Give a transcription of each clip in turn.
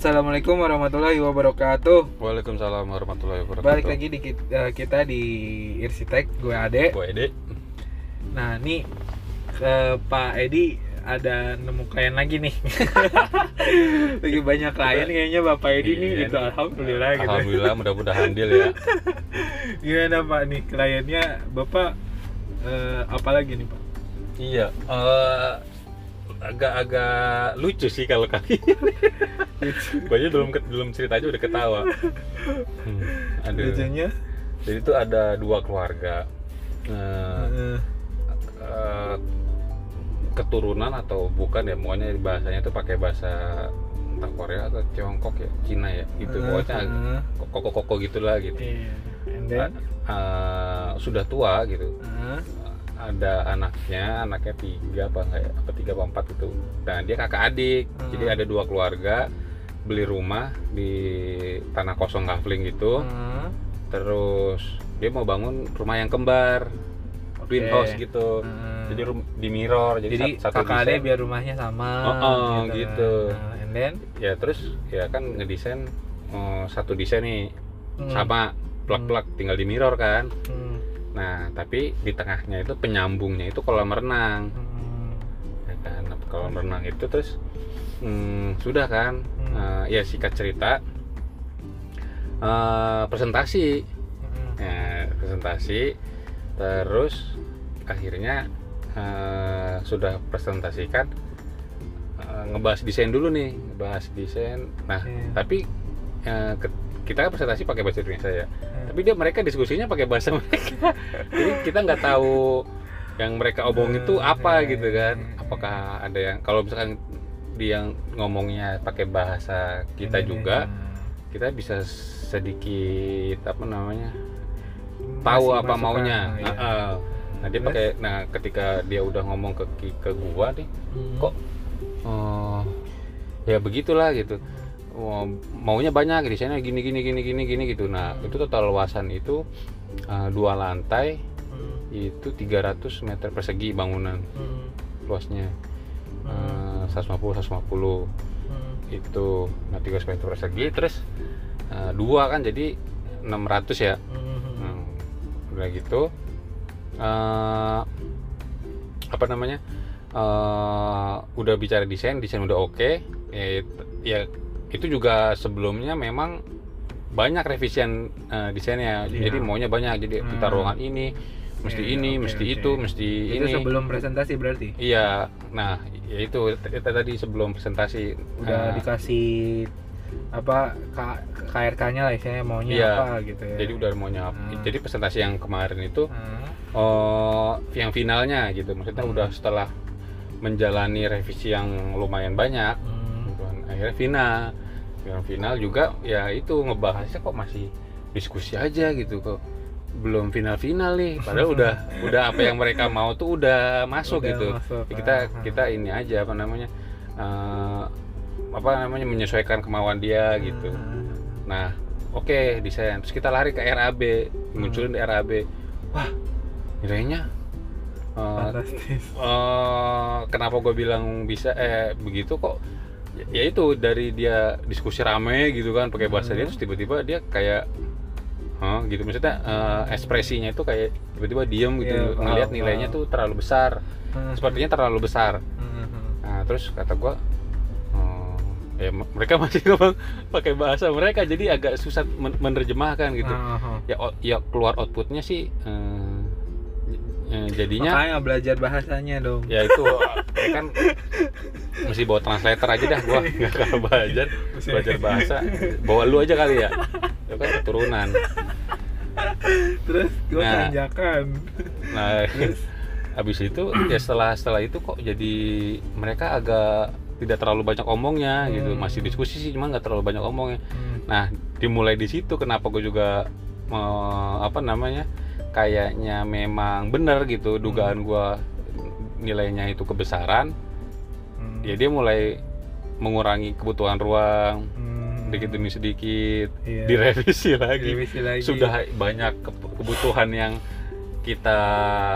Assalamualaikum warahmatullahi wabarakatuh. Waalaikumsalam warahmatullahi wabarakatuh. Balik lagi di kit- eh, kita di Irsitek, gue Ade. Gue Ede. Nah, nih eh, Pak Edi ada nemu klien lagi nih. lagi banyak klien kayaknya Bapak Edi nih Iya gitu. Alhamdulillah gitu. Alhamdulillah mudah-mudahan deal ya. Gimana Pak nih kliennya Bapak eh, apa lagi nih Pak? iya. eh, agak-agak lucu sih kalau kali. Gue aja belum belum cerita aja udah ketawa. Hmm, aduh. Lucunya Jadi itu ada dua keluarga. Eh, eh, eh, keturunan atau bukan ya pokoknya bahasanya itu pakai bahasa entah Korea atau Tiongkok ya Cina ya gitu eh, pokoknya eh, koko-koko gitulah gitu. And then Eh, sudah tua gitu eh, ada anaknya anaknya tiga apa enggak ya? Apa tiga apa empat gitu. Dan dia kakak adik. Hmm. jadi ada dua keluarga beli rumah di tanah kosong kafling gitu. Eh, terus dia mau bangun rumah yang kembar twin Oke. house gitu. Eh. jadi di mirror jadi, Jadi sat- satu kakak desain. biar rumahnya sama Oh, oh, gitu. Nah, and then? Ya terus ya kan ngedesain eh, satu desain nih. Hmm, sama plak-plak tinggal di mirror kan. Hmm, nah tapi di tengahnya itu penyambungnya itu kolam renang. Hmm, ya kan? Nah, kolam renang itu terus hmm, sudah kan? Hmm. Eh, ya sikat cerita eh, presentasi. Hmm. ya, presentasi. Terus akhirnya eh, sudah presentasikan eh, ngebahas desain dulu nih ngebahas desain. Nah Iya. tapi ke- kita kan presentasi pakai bahasa Indonesia ya Hmm. tapi dia mereka diskusinya pakai bahasa mereka jadi kita nggak tahu yang mereka omongin itu apa Hmm. gitu kan apakah ada yang kalau misalkan dia ngomongnya pakai bahasa kita juga nah, kita bisa sedikit apa namanya tahu masih apa maunya iya. Heeh. nah dia pakai nah ketika dia udah ngomong ke ke gua nih Hmm. kok oh ya begitulah gitu maunya banyak di sana gini gini gini gini gini gitu. Nah Hmm. itu total luasan itu uh, dua lantai Hmm, itu 300 meter persegi bangunan hmm, luasnya. Hmm, uh, 150 150 hmm. itu nah 300 meter persegi. Terus uh, dua kan jadi 600 ya? Hmm, Hmm, udah gitu. Eh, apa namanya? Eh, udah bicara desain desain udah oke ya, it- ya itu juga sebelumnya memang banyak revisian eh, desainnya Iya. jadi maunya banyak jadi kita Hmm. ruangan ini mesti Oke, ini oke, mesti oke. itu mesti itu ini sebelum presentasi berarti iya nah ya itu tadi sebelum presentasi udah eh, dikasih apa KRK-nya lah istilahnya maunya Iya. apa gitu ya jadi udah maunya apa. Hmm. jadi presentasi yang kemarin itu Hmm, oh yang finalnya gitu maksudnya Hmm. udah setelah menjalani revisi yang lumayan banyak hmm. Akhirnya final yang final juga ya itu ngebahasnya kok masih diskusi aja gitu kok belum final final nih padahal udah udah apa yang mereka mau tuh udah masuk Udah gitu masuk, Ya kita ah. kita ini aja apa namanya eh, apa namanya menyesuaikan kemauan dia gitu hmm, Nah, oke desain. Terus kita lari ke RAB, Hmm. munculin di RAB. Wah, nilainya fantastis eh, kenapa gue bilang bisa eh begitu kok? Ya, itu dari dia diskusi rame gitu kan pakai bahasa dia Hmm. terus tiba-tiba dia kayak Hah, gitu maksudnya eh, ekspresinya itu kayak tiba-tiba diem gitu Iya, paham, ngelihat nilainya tuh terlalu besar Hmm, sepertinya terlalu besar hmm, hmm. Nah, terus kata gua "Oh, ya mereka masih ngomong pakai bahasa mereka jadi agak susah men- menerjemahkan gitu. Ah. Ya ya keluar outputnya sih eh, jadinya makanya belajar bahasanya dong. Ya itu. Ya kan mesti bawa translator aja dah gua. Nggak kalau belajar belajar bahasa. Bawa lu aja kali ya. Itu kan keturunan. Terus gue Nah. tanjakan nah habis itu ya setelah setelah itu kok jadi mereka agak tidak terlalu banyak omongnya gitu. Hmm. masih diskusi sih cuma nggak terlalu banyak omongnya. Hmm, Nah, dimulai di situ kenapa gue juga eh, apa namanya? Kayaknya memang benar gitu dugaan gue nilainya itu kebesaran. hmm, Ya dia mulai mengurangi kebutuhan ruang hmm, sedikit demi sedikit, iya. direvisi lagi. Direvisi lagi Sudah banyak ke- kebutuhan yang kita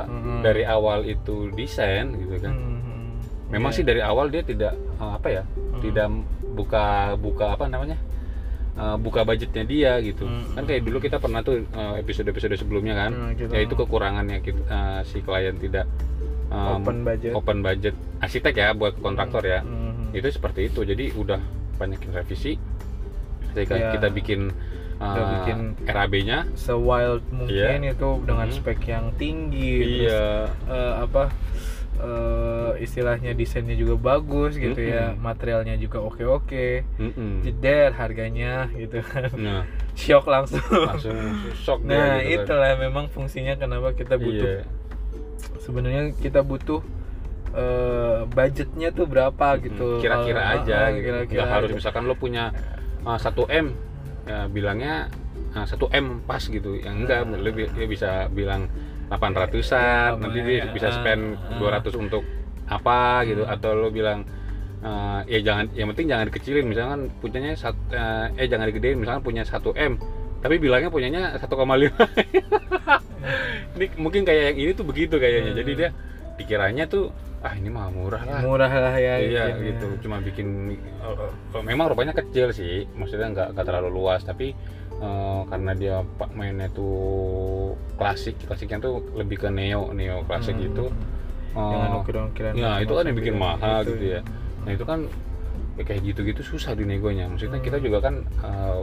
Hmm. dari awal itu desain gitu kan. Hmm, hmm. Memang Iya. sih dari awal dia tidak apa ya? Hmm. Tidak buka buka apa namanya eh, buka budgetnya dia gitu Hmm. kan kayak dulu kita pernah tuh eh, episode-episode sebelumnya kan Hmm, gitu. ya itu kekurangannya kita, eh, si klien tidak eh, open budget open budget arsitek ya buat kontraktor ya Hmm. itu seperti itu jadi udah banyakin revisi ketika Ya. kita bikin, Udah eh, bikin- RAB-nya sewild mungkin itu dengan Hmm. spek yang tinggi terus, iya eh, apa eh, istilahnya desainnya juga bagus gitu ya Mm-mm. materialnya juga oke oke mm-mm. jeder harganya gitu kan nah shock langsung langsung shock nah gitu kan. itulah memang fungsinya kenapa kita butuh Iya. sebenarnya kita butuh eh, budgetnya tuh berapa gitu kira-kira Kalau- aja ah, gitu. kira-kira nggak harus misalkan lo punya uh, 1 m ya bilangnya uh, 1 m pas gitu yang enggak lo bi- dia bisa bilang 800an nanti dia Ya, bisa spend ah, ah. 200 untuk apa gitu. Atau lo bilang uh, ya jangan yang penting jangan dikecilin. Misalkan punyanya sat, uh, eh jangan digedein. Misalkan punya 1 m tapi bilangnya punyanya 1,5 ini mungkin kayak yang ini tuh begitu kayaknya. Jadi Hmm. dia pikirannya tuh ah ini mah murah lah. Murah lah ya iya bikinnya. gitu. Cuma bikin eh, memang rupanya kecil sih. Maksudnya nggak terlalu luas. Tapi eh, karena dia pak mainnya tuh klasik klasiknya tuh lebih ke neo neo klasik Hmm. gitu dengan Eh, ukiran-ukiran ya itu kan yang bikin mahal gitu. gitu ya nah itu kan ya kayak gitu-gitu susah di negonya maksudnya kita Hmm. juga kan eh,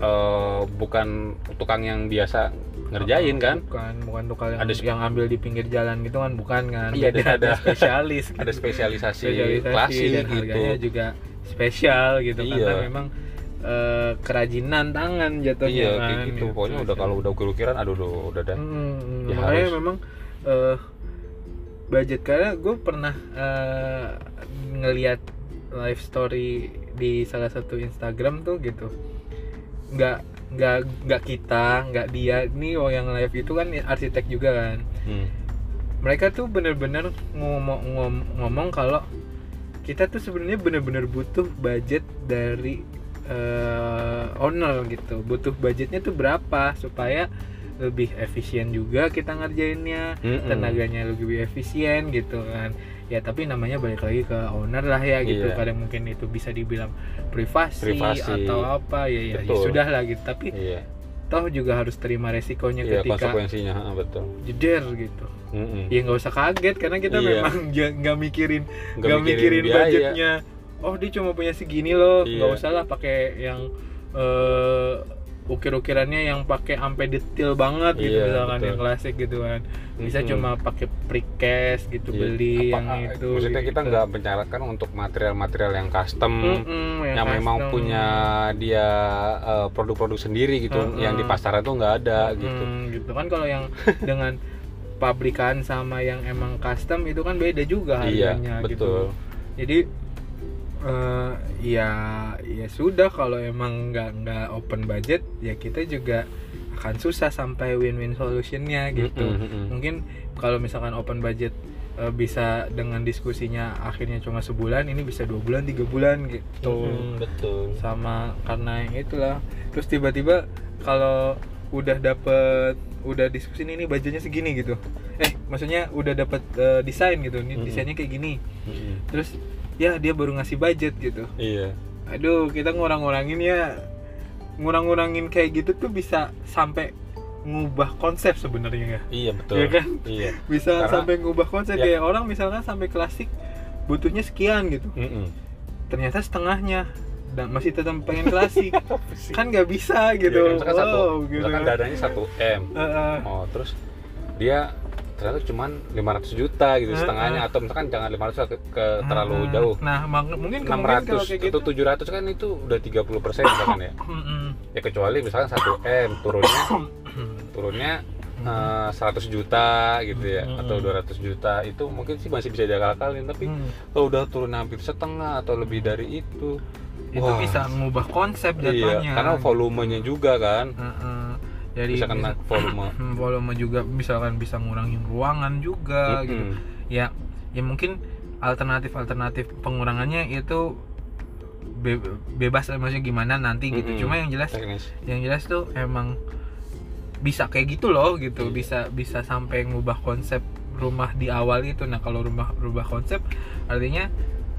eh, bukan tukang yang biasa ngerjain kan bukan bukan tukang yang, Ada yang ambil di pinggir jalan gitu kan bukan kan Iya, ada- ada spesialis gitu. ada spesialisasi, spesialisasi klasik dan gitu harganya juga spesial gitu Iya. karena memang eh, kerajinan tangan jatuhnya. Iya kan kayak gitu. pokoknya udah kalau udah ukir-ukiran aduh udah, udah dah Hmm, Ya makanya harus. memang eh, budget karena gue pernah eh, ngelihat live story di salah satu Instagram tuh gitu. Nggak nggak nggak kita nggak dia. Ini oh yang live itu kan arsitek juga kan. Hmm. mereka tuh bener-bener ngomong ngom- ngomong kalau kita tuh sebenarnya bener-bener butuh budget dari eh, owner gitu butuh budgetnya tuh berapa supaya lebih efisien juga kita ngerjainnya Mm-mm. tenaganya lebih efisien gitu kan ya tapi namanya balik lagi ke owner lah ya gitu Iya. kadang mungkin itu bisa dibilang privasi, Privasi. atau apa ya ya, ya sudah lah gitu tapi iya toh juga harus terima resikonya iya ketika konsekuensinya betul jeder gitu Mm-mm. ya nggak usah kaget karena kita Iya. memang nggak mikirin Nggak mikirin, biaya. budgetnya oh dia cuma punya segini loh nggak Iya. usah lah pakai yang eh, ukir-ukirannya yang pakai sampai detail banget gitu Iya, misalkan betul. yang klasik gitu kan bisa Mm-mm. cuma pakai precast gitu Iya. beli Apa- yang itu maksudnya kita gitu. nggak mencarakan untuk material-material yang custom Mm-mm, yang memang custom. punya dia eh, produk-produk sendiri gitu Mm-mm. yang di pasaran tuh nggak ada gitu Hmm, gitu kan kalau yang dengan pabrikan sama yang emang custom itu kan beda juga iya harganya gitu betul jadi eh, ya ya sudah kalau emang nggak nggak open budget ya kita juga akan susah sampai win-win solutionnya gitu Mm-mm, mm-mm. mungkin kalau misalkan open budget eh, bisa dengan diskusinya akhirnya cuma sebulan ini bisa dua bulan tiga bulan gitu Mm, betul sama karena yang itulah terus tiba-tiba kalau udah dapet udah diskusi ini budgetnya segini gitu eh maksudnya udah dapet eh, desain gitu ini Mm-mm. desainnya kayak gini Mm-mm. terus ya dia baru ngasih budget gitu. Iya. Aduh kita ngurang-ngurangin ya. Ngurang-ngurangin kayak gitu tuh bisa sampai ngubah konsep sebenarnya ya. Iya betul. Iya kan? iya. Bisa Karena- sampai ngubah konsep. Ya. kayak orang misalkan sampai klasik butuhnya sekian gitu. Mm-mm. ternyata setengahnya. Dan masih tetap pengen klasik. Kan nggak bisa gitu. Iya, kan, misalkan satu. Wow, gitu misalkan kan. dananya 1 m. Heeh. oh terus dia ternyata cuman 500 juta gitu Heeh. setengahnya atau misalkan jangan 500 ke, ke terlalu Hmm. jauh nah mungkin kemungkinan kalau 600 kayak gitu atau 700 kan itu udah 30 persen misalkan ya ya kecuali misalkan 1 m turunnya turunnya eh, 100 juta gitu ya Hmm. atau 200 juta itu mungkin sih masih bisa diakal-akalin tapi Hmm. kalau udah turun hampir setengah atau lebih dari itu itu wah, bisa mengubah konsep iya jatuhnya karena volumenya juga kan Heeh. Jadi bisa kena volume Hmm, volume juga misalkan bisa ngurangin ruangan juga gitu Mm-mm. ya ya mungkin alternatif alternatif pengurangannya itu be- bebas maksudnya gimana nanti gitu Mm-mm. cuma yang jelas teknis yang jelas tuh emang bisa kayak gitu loh gitu Iya. bisa bisa sampai ngubah konsep rumah di awal itu nah kalau rumah rubah konsep artinya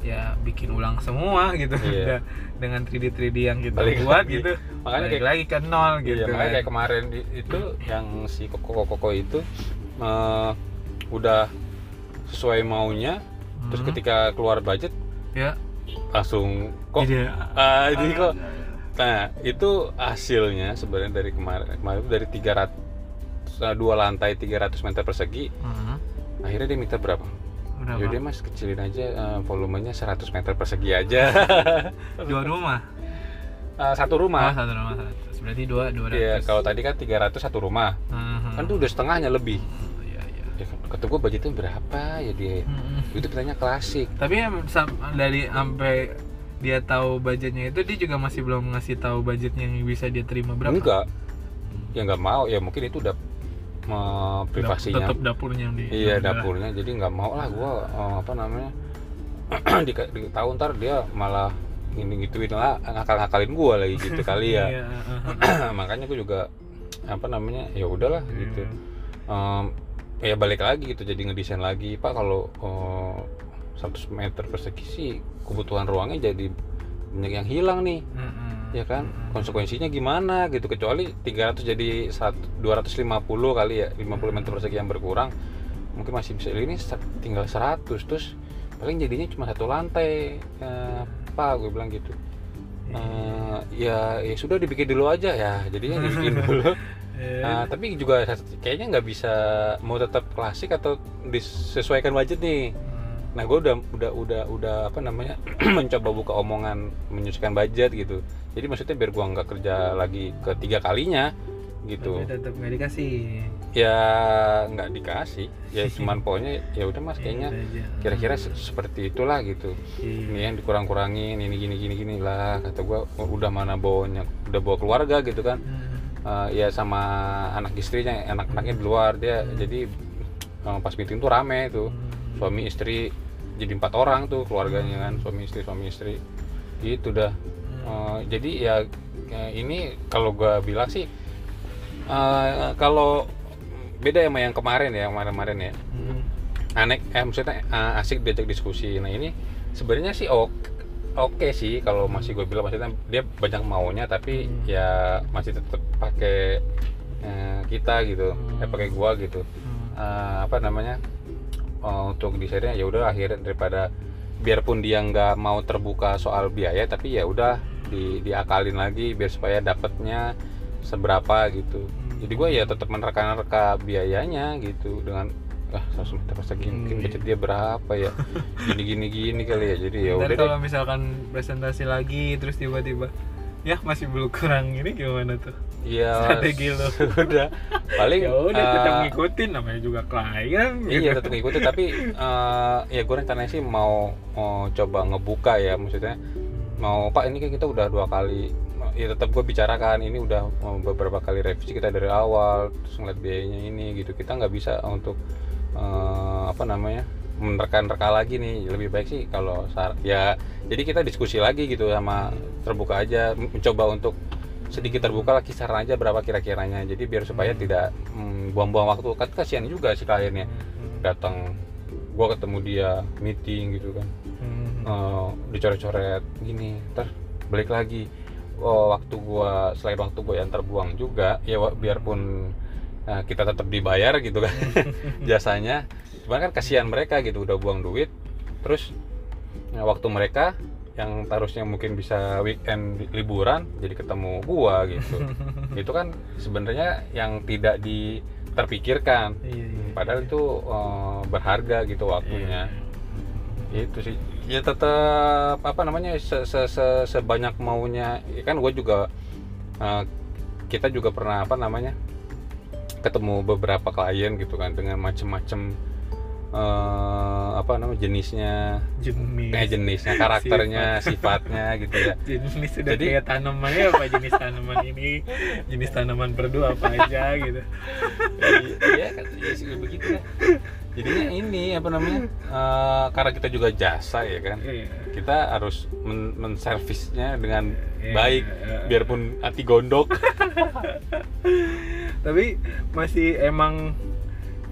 ya bikin ulang semua gitu Iya. Udah dengan 3D 3D yang kita Balik buat lagi. gitu Makanya balik kayak- lagi ke nol gitu Iya, makanya kan. kayak kemarin itu yang si koko koko itu eh, udah sesuai maunya terus Hmm. ketika keluar budget ya langsung kok jadi ah jadi kok nah itu hasilnya sebenarnya dari kemarin kemarin dari 300 eh, dua lantai 300 meter persegi Hmm. akhirnya dia minta berapa? Berapa? Yaudah mas kecilin aja eh, volumenya 100 meter persegi aja. Dua rumah? Eh, satu oh, rumah satu rumah berarti dua dua Iya, ratus kalau tadi kan 300 satu rumah. Hmm. kan tuh udah setengahnya lebih. Iya iya. Ya, kata gue budgetnya berapa ya dia? Hmm. itu pertanyaan klasik. Tapi dari sampai dia tahu budgetnya itu dia juga masih belum ngasih tahu budgetnya yang bisa dia terima berapa? Enggak. Ya nggak mau. Ya mungkin itu udah eh, privasinya. tetap dapurnya yang di iya dapurnya. Jadi nggak mau lah gua eh, apa namanya di, di tahu ntar dia malah ini gituin lah ngakal-ngakalin gua lagi gitu kali ya. Iya, heeh. makanya gua juga apa namanya ya udahlah gitu. Hmm. Em, ya balik lagi gitu jadi ngedesain lagi. Pak kalau eh, 100 meter persegi sih kebutuhan ruangnya jadi banyak yang hilang nih. Ya kan? Konsekuensinya gimana gitu? Kecuali 300 jadi satu- 250 kali ya 50 meter persegi yang berkurang mungkin masih bisa ini tinggal 100 terus paling jadinya cuma satu lantai. Eh, apa gue bilang gitu. Eh, ya ya sudah dibikin dulu aja ya. Jadinya dibikin dulu. Eh, Nah, tapi juga kayaknya nggak bisa mau tetap klasik atau disesuaikan budget nih. Nah, gue udah udah udah udah apa namanya mencoba buka omongan menyesuaikan budget gitu. Jadi maksudnya biar gua nggak kerja lagi ketiga kalinya gitu. tapi tetap nggak dikasih Ya nggak dikasih. Ya cuman pokoknya ya udah mas kayaknya Iya, aja. kira-kira se- seperti itulah gitu. Iya. Ini yang dikurang-kurangin, ini gini gini gini lah kata gua "Oh, udah mana bawanya udah bawa keluarga gitu kan. Eh, ya sama anak istrinya, anak-anaknya di luar dia jadi eh, pas meeting tuh rame tuh Hmm. suami istri jadi empat orang tuh keluarganya kan suami istri suami istri gitu dah Eh, jadi ya eh, ini kalau gua bilang sih eh, kalau beda sama yang kemarin ya kemarin-kemarin ya Hmm. aneh eh maksudnya eh, asik diajak diskusi nah ini sebenarnya sih oke oke sih kalau masih gue bilang maksudnya dia banyak maunya tapi Hmm. ya masih tetap pakai eh, kita gitu eh Hmm. pakai gua gitu Hmm. eh, apa namanya eh, untuk desainnya ya udah akhirnya daripada biarpun dia nggak mau terbuka soal biaya tapi ya udah di diakalin lagi biar supaya dapatnya seberapa gitu. Jadi gue ya tetap menerka-nerka biayanya gitu dengan ah 100 meter persegi Hmm, mungkin iya. budget dia berapa ya? Gini gini gini kali ya. Jadi ya udah deh. kalau misalkan presentasi lagi terus tiba-tiba ya masih belum kurang ini gimana tuh Iya, strategi lo. udah. Paling ya udah tetap eh, ngikutin namanya juga klien gitu. Iya tetap ngikutin tapi eh, ya gue rencananya sih mau, mau coba ngebuka ya maksudnya. Mau pak ini kan kita udah dua kali ya tetap gue bicarakan ini udah beberapa kali revisi kita dari awal terus ngeliat biayanya ini gitu. Kita nggak bisa untuk eh, apa namanya menerka-nerka lagi nih. Lebih baik sih kalau ya jadi kita diskusi lagi gitu sama terbuka aja mencoba untuk sedikit terbuka lah kisaran aja berapa kira-kiranya jadi biar supaya Hmm. tidak mm, buang-buang waktu kan kasihan juga si kliennya Hmm. datang gua ketemu dia meeting gitu kan Hmm. Eh, dicoret-coret gini ntar balik lagi oh, waktu gua selain waktu gua yang terbuang juga ya biarpun eh, kita tetap dibayar gitu kan jasanya cuman kan kasihan mereka gitu udah buang duit terus eh, waktu mereka yang harusnya mungkin bisa weekend li- liburan jadi ketemu gua gitu. Itu kan sebenarnya yang tidak di terpikirkan. Iya, iya, padahal iya. itu eh, berharga gitu waktunya. Iya. itu sih. Ya tetap apa namanya se, se, se- sebanyak maunya. Ya kan gue juga eh, kita juga pernah apa namanya ketemu beberapa klien gitu kan dengan macem-macem eh, apa namanya jenisnya? Jenis. Kayak jenisnya karakternya sifatnya gitu ya. Jenis sudah Jadi- kayak tanamannya apa jenis tanaman ini? Jenis tanaman berdua apa aja gitu. Iya kan sih begitu ya. Jadinya ini apa namanya eh, karena kita juga jasa ya kan Iya. kita harus men menservisnya dengan Iya, baik iya. biarpun hati gondok. Tapi masih emang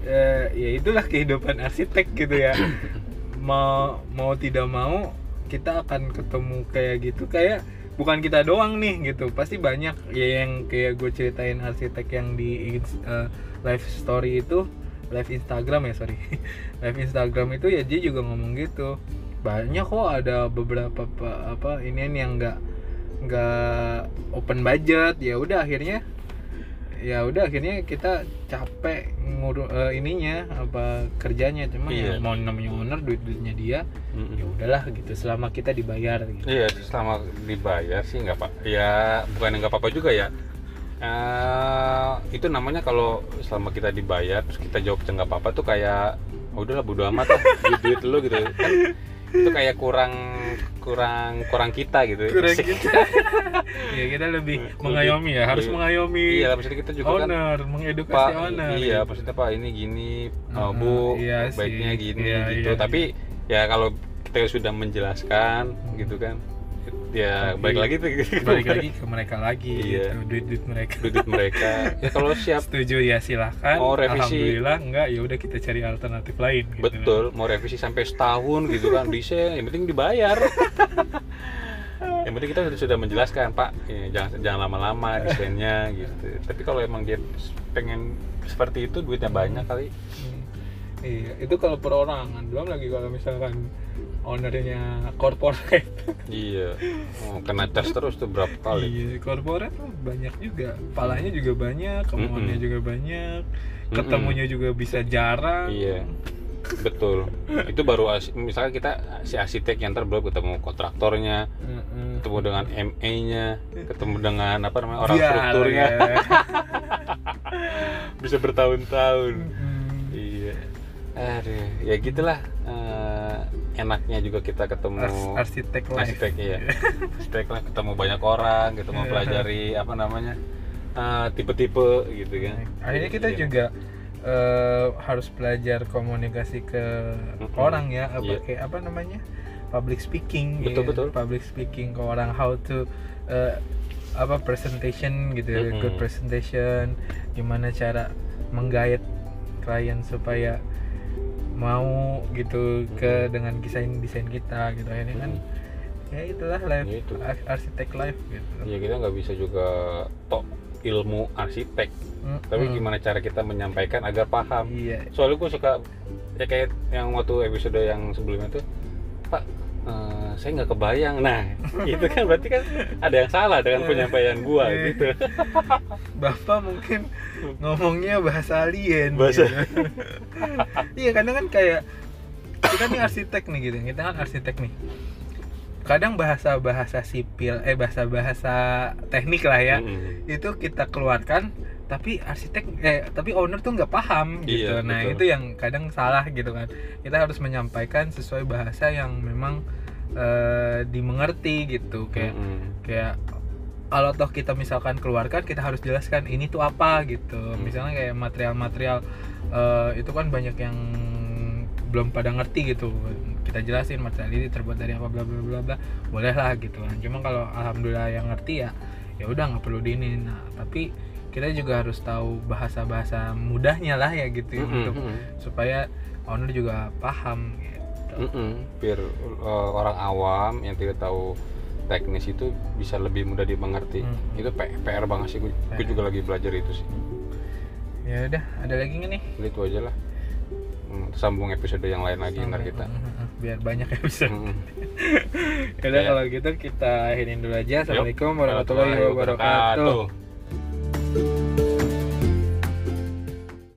eh, ya itulah kehidupan arsitek gitu ya. Mau mau tidak mau kita akan ketemu kayak gitu kayak bukan kita doang nih gitu. Pasti banyak ya yang kayak gue ceritain arsitek yang di eh, live story itu live Instagram ya sorry. Live Instagram itu ya dia juga ngomong gitu. Banyak kok ada beberapa pa- apa ini yang nggak nggak open budget. Ya udah akhirnya ya udah akhirnya kita capek ngurus ininya apa kerjanya cuma Iya. ya mau namanya owner duit duitnya dia Mm-mm. ya udahlah gitu selama kita dibayar gitu Iya, selama dibayar sih nggak pak. Ya bukan nggak apa-apa juga ya. Eh, itu namanya kalau selama kita dibayar terus kita jawab nggak apa-apa tuh kayak "Oh, udahlah bodo amat lah duit duit lu gitu kan itu kayak kurang kurang kurang kita gitu. Kurang kita. Ya kita lebih mengayomi ya harus iya. mengayomi. Iya maksudnya kita juga kan owner pak mengedukasi owner iya gitu. maksudnya pak ini gini uh, bu iya sih. baiknya gini Iya, gitu. iya, tapi ya kalau kita sudah menjelaskan gitu kan ya Tapi baik lagi tuh balik lagi ke mereka lagi Iya. gitu duit duit mereka duit mereka ya kalau siap setuju ya silahkan Mau revisi. alhamdulillah enggak ya udah kita cari alternatif lain gitu. betul mau revisi sampai setahun gitu kan desain yang penting dibayar yang penting kita sudah, sudah menjelaskan pak ya, jangan jangan lama-lama desainnya gitu tapi kalau emang dia pengen seperti itu duitnya banyak kali Hmm. iya itu kalau perorangan belum lagi kalau misalkan ownernya corporate. Iya. Oh, kena tes terus tuh berapa kali? Iya corporate tuh banyak juga. Palanya juga banyak kemauannya Mm-mm. juga banyak ketemunya juga bisa jarang. Iya. Betul. Itu baru as- misalnya kita si arsitek yang belum ketemu kontraktornya Heeh. ketemu dengan MA-nya ketemu dengan apa namanya orang Biar, strukturnya. ya. bisa bertahun-tahun. Mm-mm. iya. Aduh ya gitulah enaknya juga kita ketemu Ars- arsitek live arsitek iya arsitek lah ketemu banyak orang gitu mau pelajari apa namanya eh, tipe-tipe gitu kan akhirnya kita Iya. juga eh, harus belajar komunikasi ke Mm-mm. orang ya apa Iya. kayak apa namanya public speaking Betul, ya. betul. public speaking ke orang how to eh, apa presentation gitu ya Mm-mm. good presentation gimana cara menggait klien supaya mau gitu ke dengan desain desain kita gitu akhirnya kan Mm-mm. ya itulah live Ya itu. ar- arsitek live gitu ya kita nggak bisa juga tok ilmu arsitek tapi Mm-mm. gimana cara kita menyampaikan agar paham iya soalnya gue suka ya kayak yang waktu episode yang sebelumnya tuh pak eh, saya nggak kebayang nah itu kan berarti kan ada yang salah dengan penyampaian gua Iya. gitu Bapak mungkin ngomongnya bahasa alien. Bahasa- gitu. iya, kadang kan kayak kita nih arsitek nih gitu. Kita kan arsitek nih. Kadang bahasa-bahasa sipil, eh bahasa-bahasa teknik lah ya. Mm-mm. Itu kita keluarkan tapi arsitek eh tapi owner tuh nggak paham gitu. Iya, nah, betul. itu yang kadang salah gitu kan. Kita harus menyampaikan sesuai bahasa yang memang eh, dimengerti gitu kayak Mm-mm. kayak kalau toh kita misalkan keluarkan kita harus jelaskan ini tuh apa gitu misalnya kayak material-material eh, itu kan banyak yang belum pada ngerti gitu kita jelasin material ini terbuat dari apa bla bla bla bla boleh lah gitu kan cuma kalau alhamdulillah yang ngerti ya ya udah nggak perlu diinin nah tapi kita juga harus tahu bahasa-bahasa mudahnya lah ya gitu Mm-mm. untuk supaya owner juga paham gitu Mm-mm. biar uh, orang awam yang tidak tahu teknis itu bisa lebih mudah dimengerti Mm. itu PR banget sih gue PR. juga lagi belajar itu sih ya udah ada lagi nggak nih itu aja lah Hmm, sambung episode yang lain lagi ntar kita biar banyak episode Mm-mm. Yaudah Ya. kalau gitu kita akhirin dulu aja. Assalamualaikum warahmatullahi wabarakatuh. you